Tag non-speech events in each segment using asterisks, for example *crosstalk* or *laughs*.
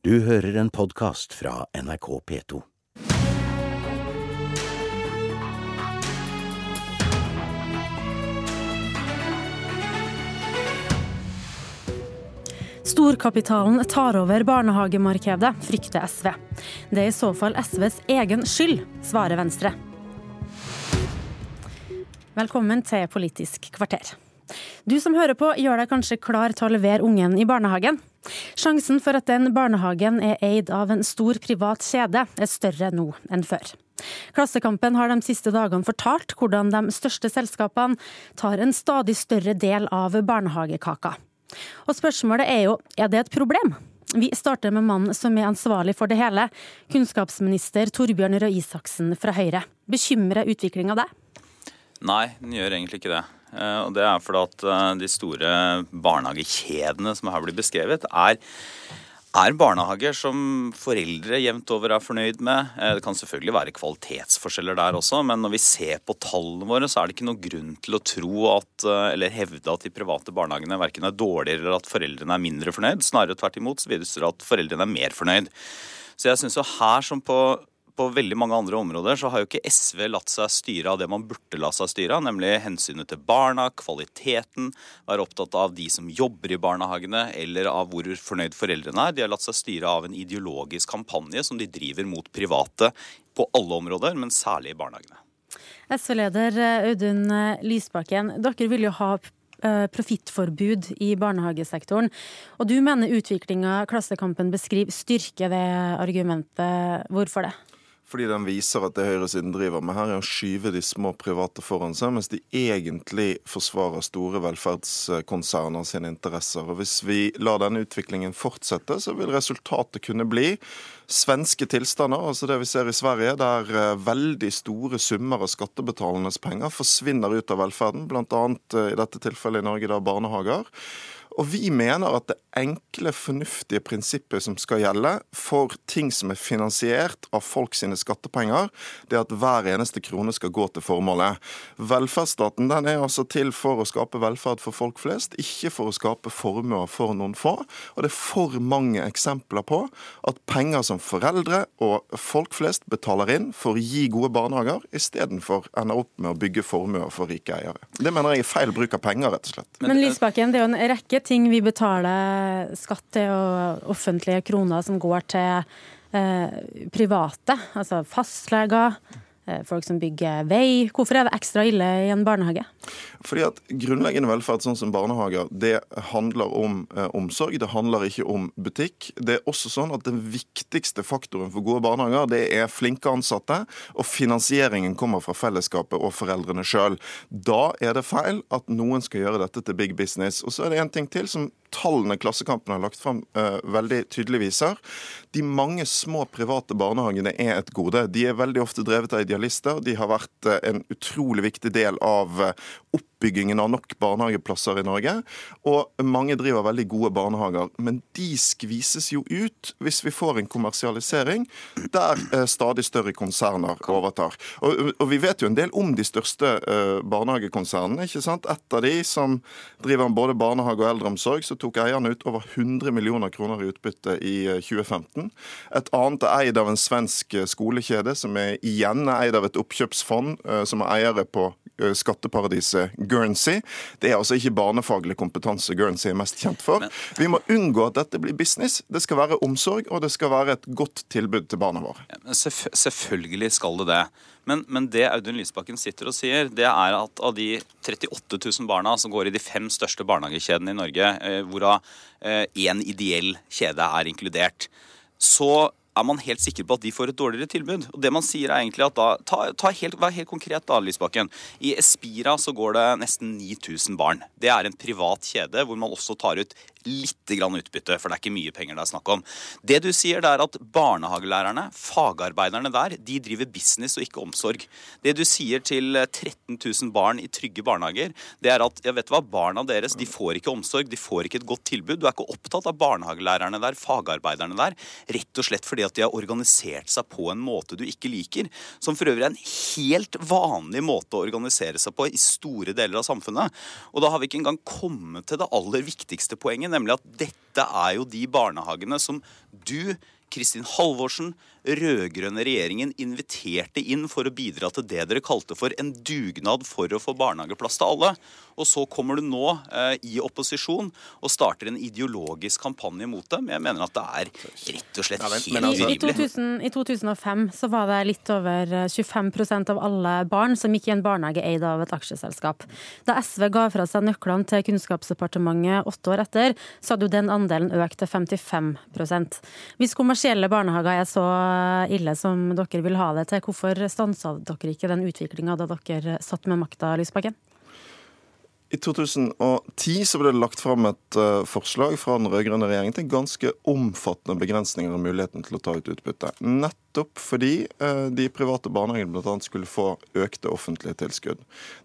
Du hører en podkast fra NRK P2. Storkapitalen tar over barnehagemarkedet, frykter SV. Det er i så fall SVs egen skyld, svarer Venstre. Velkommen til Politisk kvarter. Du som hører på, gjør deg kanskje klar til å levere ungen i barnehagen. Sjansen for at den barnehagen er eid av en stor privat kjede, er større nå enn før. Klassekampen har de siste dagene fortalt hvordan de største selskapene tar en stadig større del av barnehagekaka. Og spørsmålet er jo, er det et problem? Vi starter med mannen som er ansvarlig for det hele, kunnskapsminister Torbjørn Røe Isaksen fra Høyre. Bekymrer utviklinga deg? Nei, den gjør egentlig ikke det. Eh, og Det er fordi at eh, de store barnehagekjedene som her blir beskrevet, er, er barnehager som foreldre jevnt over er fornøyd med. Eh, det kan selvfølgelig være kvalitetsforskjeller der også, men når vi ser på tallene våre, så er det ikke noen grunn til å tro at, eller hevde at de private barnehagene verken er dårligere eller at foreldrene er mindre fornøyd. Snarere tvert imot så viser det at foreldrene er mer fornøyd. Så jeg synes jo her som på på veldig mange andre områder så har jo ikke SV latt seg styre av det man burde la seg styre av, nemlig hensynet til barna, kvaliteten, være opptatt av de som jobber i barnehagene, eller av hvor fornøyd foreldrene er. De har latt seg styre av en ideologisk kampanje som de driver mot private på alle områder, men særlig i barnehagene. SV-leder Audun Lysbakken, dere vil jo ha eh, profittforbud i barnehagesektoren. Og du mener utviklinga Klassekampen beskriver styrker det argumentet. Hvorfor det? Fordi den viser at det høyresiden driver med her, er å skyve de små private foran seg, mens de egentlig forsvarer store velferdskonserner sine interesser. Og Hvis vi lar denne utviklingen fortsette, så vil resultatet kunne bli svenske tilstander, altså det vi ser i Sverige, der eh, veldig store summer av skattebetalernes penger forsvinner ut av velferden, bl.a. Eh, i dette tilfellet i Norge da barnehager. Og vi mener at det enkle, fornuftige prinsippet som skal gjelde for ting som er finansiert av folk sine skattepenger, det er at hver eneste krone skal gå til formålet. Velferdsstaten den er altså til for å skape velferd for folk flest, ikke for å skape formuer for noen få. Og det er for mange eksempler på at penger som foreldre og folk flest betaler inn for å gi gode barnehager, istedenfor ender opp med å bygge formuer for rike eiere. Det mener jeg er feil bruk av penger, rett og slett. Men Lysbakken, det er jo en rekke ting vi betaler skatt til, og offentlige kroner som går til eh, private, altså fastleger, eh, folk som bygger vei. Hvorfor er det ekstra ille i en barnehage? Fordi at Grunnleggende velferd sånn som barnehager, det handler om eh, omsorg, det handler ikke om butikk. Det er også sånn at Den viktigste faktoren for gode barnehager det er flinke ansatte, og finansieringen kommer fra fellesskapet og foreldrene sjøl. Da er det feil at noen skal gjøre dette til big business. Og så er det en ting til som tallene Klassekampen har lagt fram uh, veldig tydelig viser. De mange små private barnehagene er et gode. De er veldig ofte drevet av idealister. De har vært uh, en utrolig viktig del av uh, oppbyggingen av nok barnehageplasser i Norge. Og mange driver veldig gode barnehager. Men de skvises jo ut hvis vi får en kommersialisering der stadig større konserner overtar. Og, og, vi vet jo en del om de største barnehagekonsernene. ikke sant? Et av de som driver både barnehage og eldreomsorg, så tok eierne ut over 100 millioner kroner i utbytte i 2015. Eh, et annet er eid av en svensk eh, skolekjede, som er igjen eid av et oppkjøpsfond eh, som er eiere på skatteparadiset Guernsey. Det er altså ikke barnefaglig kompetanse Guernsey er mest kjent for. Vi må unngå at dette blir business. Det skal være omsorg, og det skal være et godt tilbud til barna våre. Selvfølgelig skal det det. Men, men, det Audun Lysbakken sitter og sier, det er at av de 38 000 barna som går i de fem største barnehagekjedene i Norge, eh, hvorav én eh, ideell kjede er inkludert, så er man helt sikker på at de får et dårligere tilbud. Og det man sier er egentlig at da, ta, ta helt, Vær helt konkret, da, Lysbakken. I Espira så går det nesten 9000 barn. Det er en privat kjede hvor man også tar ut litt grann utbytte, for det er ikke mye penger det er snakk om. Det du sier, det er at barnehagelærerne, fagarbeiderne der, de driver business og ikke omsorg. Det du sier til 13 000 barn i trygge barnehager, det er at ja, vet du hva, barna deres de får ikke omsorg, de får ikke et godt tilbud. Du er ikke opptatt av barnehagelærerne der, fagarbeiderne der, rett og slett fordi at de har organisert seg på en måte du ikke liker, som for øvrig er en helt vanlig måte å organisere seg på i store deler av samfunnet. Og da har vi ikke engang kommet til det aller viktigste poenget, nemlig at dette er jo de barnehagene som du Kristin Halvorsen, rød-grønne regjeringen inviterte inn for å bidra til det dere kalte for en dugnad for å få barnehageplass til alle. Og så kommer du nå eh, i opposisjon og starter en ideologisk kampanje mot dem. Jeg mener at det er rett og slett Ja, helt men altså- I, i, 2000, I 2005 så var det litt over eh, 25% av alle barn som gikk i en barnehage eid av et aksjeselskap. Da SV ga fra seg nøklene til Kunnskapsdepartementet åtte år etter, så hadde jo den andelen økt til 55% Hvis kommersielle barnehager er så ille som dere vil ha det til, hvorfor stansa dere ikke den utviklinga da dere satt med makta, Lysbakken? I 2010 så ble det lagt fram et eh, forslag fra den rød-grønne regjeringen til ganske omfattende begrensninger av muligheten til å ta ut utbytte. Nettopp fordi eh, de private barnehagene bl.a. skulle få økte offentlige tilskudd.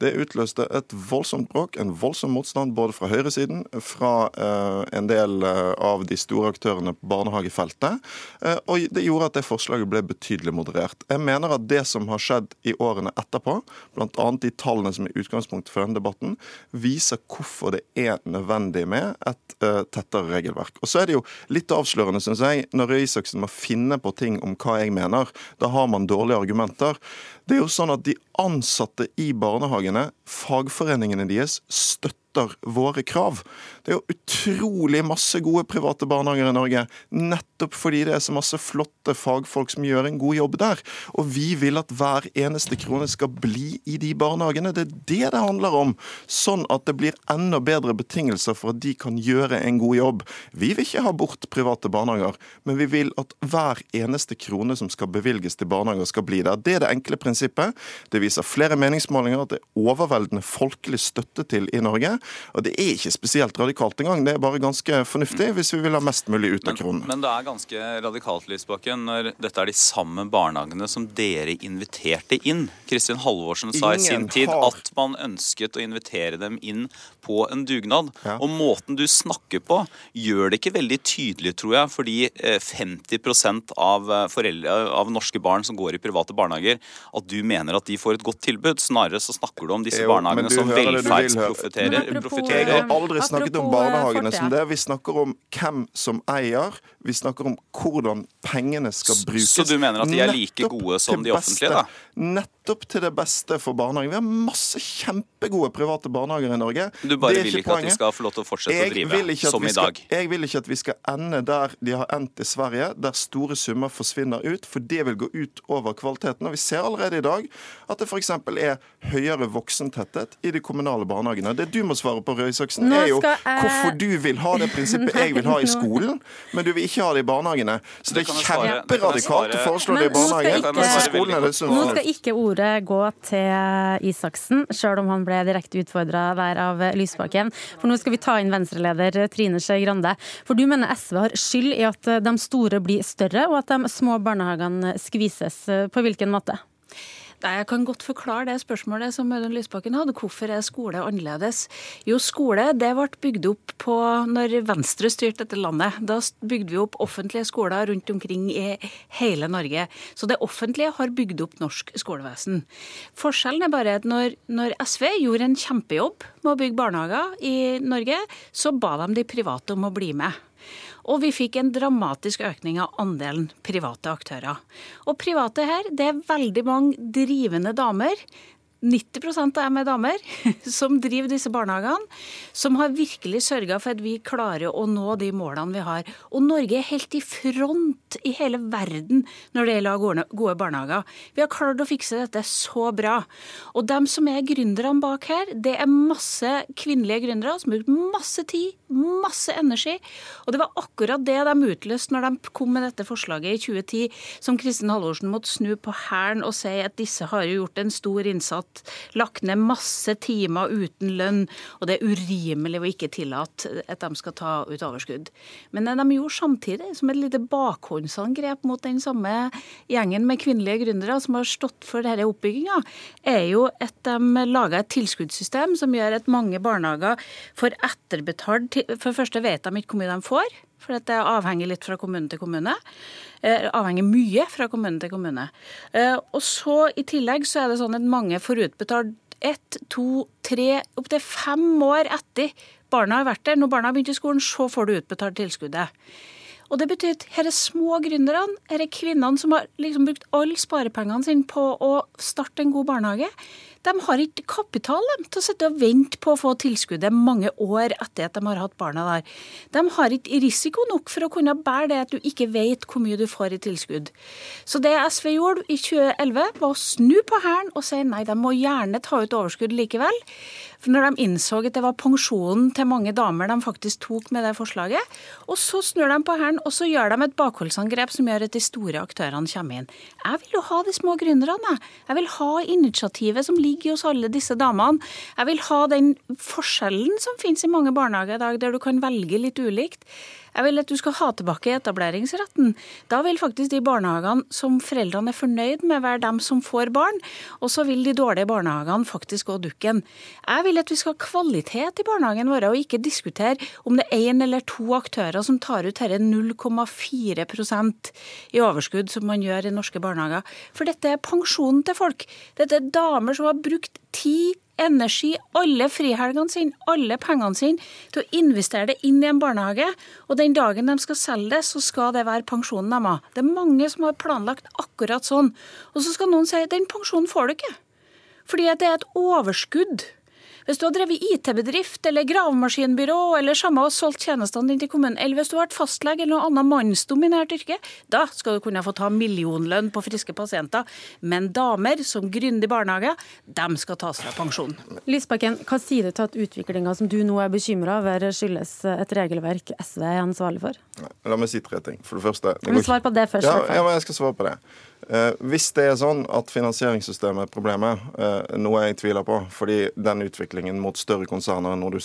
Det utløste et voldsomt bråk, en voldsom motstand både fra høyresiden, fra eh, en del eh, av de store aktørene på barnehagefeltet, eh, og det gjorde at det forslaget ble betydelig moderert. Jeg mener at det som har skjedd i årene etterpå, bl.a. de tallene som er utgangspunktet for denne debatten, viser hvorfor det er nødvendig med et tettere regelverk. Og så er det jo litt avslørende, syns jeg, når Røe Isaksen må finne på ting om hva jeg mener. Da har man dårlige argumenter. Det er jo sånn at de ansatte i barnehagene, fagforeningene deres, støtter våre krav. Det er jo utrolig masse gode private barnehager i Norge, nettopp fordi det er så masse flotte fagfolk som gjør en god jobb der. Og vi vil at hver eneste krone skal bli i de barnehagene. Det er det det handler om. Sånn at det blir enda bedre betingelser for at de kan gjøre en god jobb. Vi vil ikke ha bort private barnehager, men vi vil at hver eneste krone som skal bevilges til barnehager, skal bli der. Det er det enkle prinsippet. Det viser flere meningsmålinger at det er overveldende folkelig støtte til i Norge. Og det er ikke spesielt radikalt engang, det er bare ganske fornuftig hvis vi vil ha mest mulig ut av kronen. Men det er ganske radikalt, Lysbakken, når dette er de samme barnehagene som dere inviterte inn. Kristin Halvorsen sa i sin tid har- at man ønsket å invitere dem inn på en dugnad. Ja. Og måten du snakker på, gjør det ikke veldig tydelig, tror jeg, fordi eh, 50% av, eh, foreldre, av norske barn som går i private barnehager, at du mener at de får et godt tilbud. Snarere så snakker du om disse Jo, barnehagene som velferdsprofitterer. Men. Jeg har aldri snakket om barnehagene eh, som det. Vi snakker om hvem som eier. Vi snakker om hvordan pengene skal brukes. så du mener at de er like gode som de offentlige, da? Nettopp til det beste for barnehagen. Vi har masse kjempegode private barnehager i Norge. Du bare vil ikke ikke at de skal få lov til å fortsette å drive som i skal- dag. Jeg vil ikke at vi skal ende der de har endt i Sverige, der store summer forsvinner ut, for det vil gå ut over kvaliteten. Og Vi ser allerede i dag at det f.eks. er høyere voksentetthet i de kommunale barnehagene. Det du må svare på, Røe Isaksen, er jo jeg- hvorfor du vil ha det prinsippet jeg vil ha i skolen, men du vil ikke ha det i barnehagene. Så det er jeg jeg kjemperadikalt å foreslå det i barnehagene. Nå skal ikke ordet gå til Isaksen, sjøl om han ble direkte utfordra der av Lysbakken. For nå skal vi ta inn venstreleder Trine Skei Grande. For du mener SV har skyld i at de store blir større, og at de små barnehagene skvises. På hvilken måte? Nei, Jeg kan godt forklare det spørsmålet som Audun Lysbakken hadde. Hvorfor er skole annerledes? Jo, skole det ble bygd opp på når Venstre styrte dette landet. Da bygde vi opp offentlige skoler rundt omkring i hele Norge. Så det offentlige har bygd opp norsk skolevesen. Forskjellen er bare at når, når SV gjorde en kjempejobb med å bygge barnehager i Norge, så ba de de private om å bli med. Og vi fikk en dramatisk økning av andelen private aktører. Og private her, det er veldig mange drivende damer. 90 av med er damer *laughs* som driver disse barnehagene, som har virkelig sørga for at vi klarer å nå de målene vi har. Og Norge er helt i front i hele verden når det gjelder gode barnehager. Vi har klart å fikse dette så bra. Og dem som er gründerne bak her, det er masse kvinnelige gründere som har brukt masse tid, masse energi. Og det var akkurat det de utløste når de kom med dette forslaget i 2010, som Kristin Halvorsen måtte snu på hælen og si at disse har jo gjort en stor innsats, lagt ned masse timer uten lønn, og det er urimelig å ikke tillate at de skal ta ut overskudd. Men det de gjorde samtidig, som et lite bakhåndsangrep mot den samme gjengen med kvinnelige gründere som har stått for denne oppbygginga, er jo at de laga et tilskuddssystem som gjør at mange barnehager får etterbetalt For det første vet de ikke hvor mye de får. For det avhenger litt fra kommune til kommune. Eh, avhenger mye fra kommune til kommune. Eh, og så i tillegg så er det sånn at mange får utbetalt ett, to, tre, opptil fem år etter barna har vært der, når barna har begynt i skolen, så får du utbetalt tilskuddet. Og det betyr at er små gründerne, er kvinnene som har liksom brukt alle sparepengene sine på å starte en god barnehage. De har ikke kapital de, til å sitte og vente på å få tilskuddet mange år etter at de har hatt barna der. De har ikke risiko nok for å kunne bære det at du ikke vet hvor mye du får i tilskudd. Så det SV gjorde i 2011, var å snu på hælen og si nei, de må gjerne ta ut overskudd likevel. For når de innså at det var pensjonen til mange damer de faktisk tok med det forslaget, og så snur de på hælen og så gjør de et bakholdsangrep som gjør at de store aktørene kommer inn. Jeg vil jo ha de små gründerne. Jeg vil ha initiativet som ligger hos alle disse damene. Jeg vil ha den forskjellen som finnes i mange barnehager i dag, der du kan velge litt ulikt. Jeg vil at du skal ha tilbake etableringsretten. Da vil faktisk de barnehagene som foreldrene er fornøyd med, være dem som får barn. Og så vil de dårlige barnehagene faktisk gå dukken. Jeg vil at vi skal ha kvalitet i barnehagen vår, og ikke diskutere om det er én eller to aktører som tar ut dette 0,4% i overskudd, som man gjør i norske barnehager. For dette er pensjonen til folk. Dette er damer som har brukt tid energi, alle frihelgene sine, alle pengene sine, til å investere det inn i en barnehage. Og den dagen de skal selge det, så skal det være pensjonen deres. Det er mange som har planlagt akkurat sånn. Og så skal noen si den pensjonen får du ikke. Fordi det er et overskudd hvis du har drevet IT-bedrift eller gravemaskinbyrå eller samme og solgt tjenestene dine til kommunen, eller hvis du har vært fastlege eller noe annet mannsdominert yrke, da skal du kunne få ta millionlønn på friske pasienter. Men damer som gründer barnehage, dem skal tas fra pensjon. Lysbakken, hva sier du til at utviklinga som du nå er bekymra over, skyldes et regelverk SV er ansvarlig for? La meg si tre ting. For det første Svar på det først. Ja, ja, men jeg skal svare på det. Eh, hvis det er sånn at finansieringssystemet er problemet, eh, noe jeg tviler på, fordi den utviklingen mot større konserner når du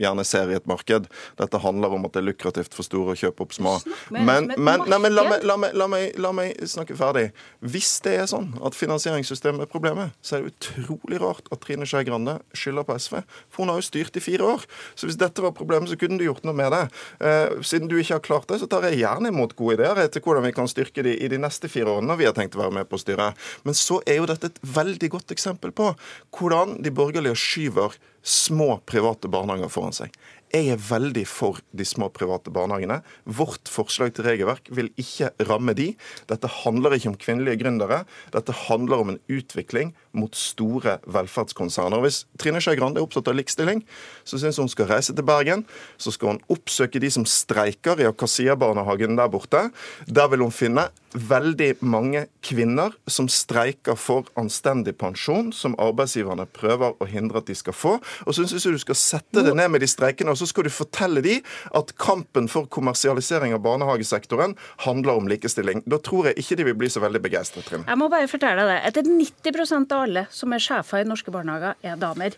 gjerne ser i et marked. Dette handler om at det er lukrativt for store å kjøpe opp små. Men, men, nei, men la, meg, la, meg, la, meg, la, meg, snakke ferdig. Hvis det er sånn at finansieringssystemet er problemet, så er det utrolig rart at Trine Skei Grande skylder på SV. For hun har jo styrt i fire år. Så hvis dette var problemet, så kunne du gjort noe med det. Eh, siden du ikke har klart det, så tar jeg gjerne imot gode ideer til hvordan vi kan styrke de i de neste fire årene når vi har tenkt å være med på å styre. Men så er jo dette et veldig godt eksempel på hvordan de borgerlige skyver små private barnehager foran seg. Jeg er veldig for de små private barnehagene. Vårt forslag til regelverk vil ikke ramme de. Dette handler ikke om kvinnelige gründere. Dette handler om en utvikling mot store velferdskonserner. Hvis Trine Skei Grande er opptatt av likestilling, så syns hun skal reise til Bergen. Så skal hun oppsøke de som streiker i Akasia-barnehagen der borte. Der vil hun finne veldig mange kvinner som streiker for anstendig pensjon, som arbeidsgiverne prøver å hindre at de skal få. Og så syns jeg du skal sette det ned med de streikene og så skal du fortelle de at kampen for kommersialisering av barnehagesektoren handler om likestilling. Da tror jeg ikke de vil bli så veldig begeistret, Trine. Jeg må bare fortelle deg det. Etter 90% av alle som er sjefer i norske barnehager, er damer.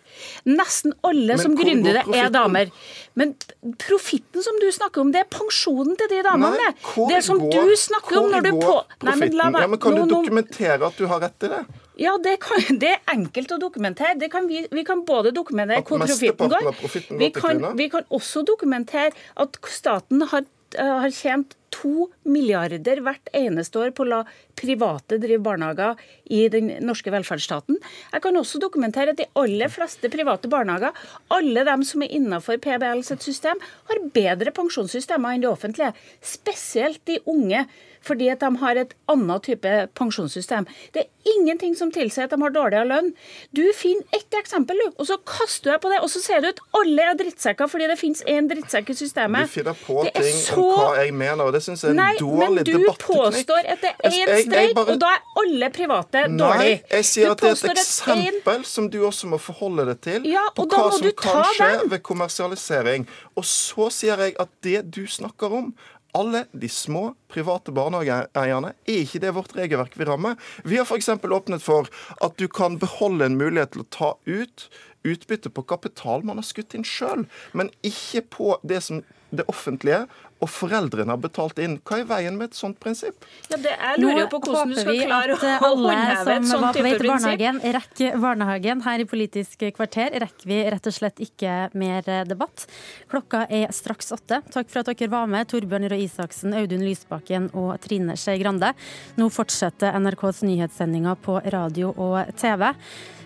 Nesten alle men som gründere er damer. Men profitten som du snakker om, det er pensjonen til de damene. Nei, det som går, du snakker om når du på... Nei, men, la meg, ja, men kan du dokumentere at du har rett i det? Ja, det, kan, *laughs* det, er enkelt å dokumentere. Kan vi, vi, kan både dokumentere hvor profitten går. Vi kan, vi kan også dokumentere at staten har, eh, har tjent to milliarder hvert eneste år på å la private drive barnehager i den norske velferdsstaten. Jeg kan også dokumentere at de aller fleste private barnehager, alle dem som er innenfor PBL sitt system, har bedre pensjonssystemer enn de offentlige. Spesielt de unge fordi at de har et annet type pensjonssystem. Det er ingenting som tilsier at de har dårligere lønn. Du finner ett eksempel, og så kaster du deg på det, og så sier du at alle er drittsekker fordi det finnes én drittsekk i systemet. Du finner på ting så... om hva jeg mener, og det syns jeg er en Nei, dårlig debatteknikk. Men du påstår at det er én streik, bare... og da er alle private dårlige. Nei, jeg sier at det er et eksempel en... som du også må forholde deg til, ja, på hva som kan skje ved kommersialisering. Og så sier jeg at det du snakker om, alle de små private barnehageeierne, er ikke det vårt regelverk vil ramme. Vi har f.eks. åpnet for at du kan beholde en mulighet til å ta ut utbytte på kapital man har skutt inn sjøl, men ikke på det som det offentlige og foreldrene har betalt inn. Hva er veien med et sånt prinsipp? Ja, det er lurer jo på hvordan du skal klare å eh, *laughs* alle håndheve et som sånt var på vei type til prinsipp. barnehagen, rekker barnehagen. Her i Politisk kvarter rekker vi rett og slett ikke mer eh, debatt. Klokka er straks åtte. Takk for at dere var med, Torbjørn Røe Isaksen, Audun Lysbakken og Trine Skei Grande. Nå fortsetter NRKs nyhetssendinger på radio og TV.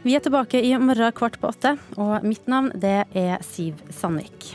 Vi er tilbake i morgen kvart på åtte, og mitt navn det er Siv Sandvik.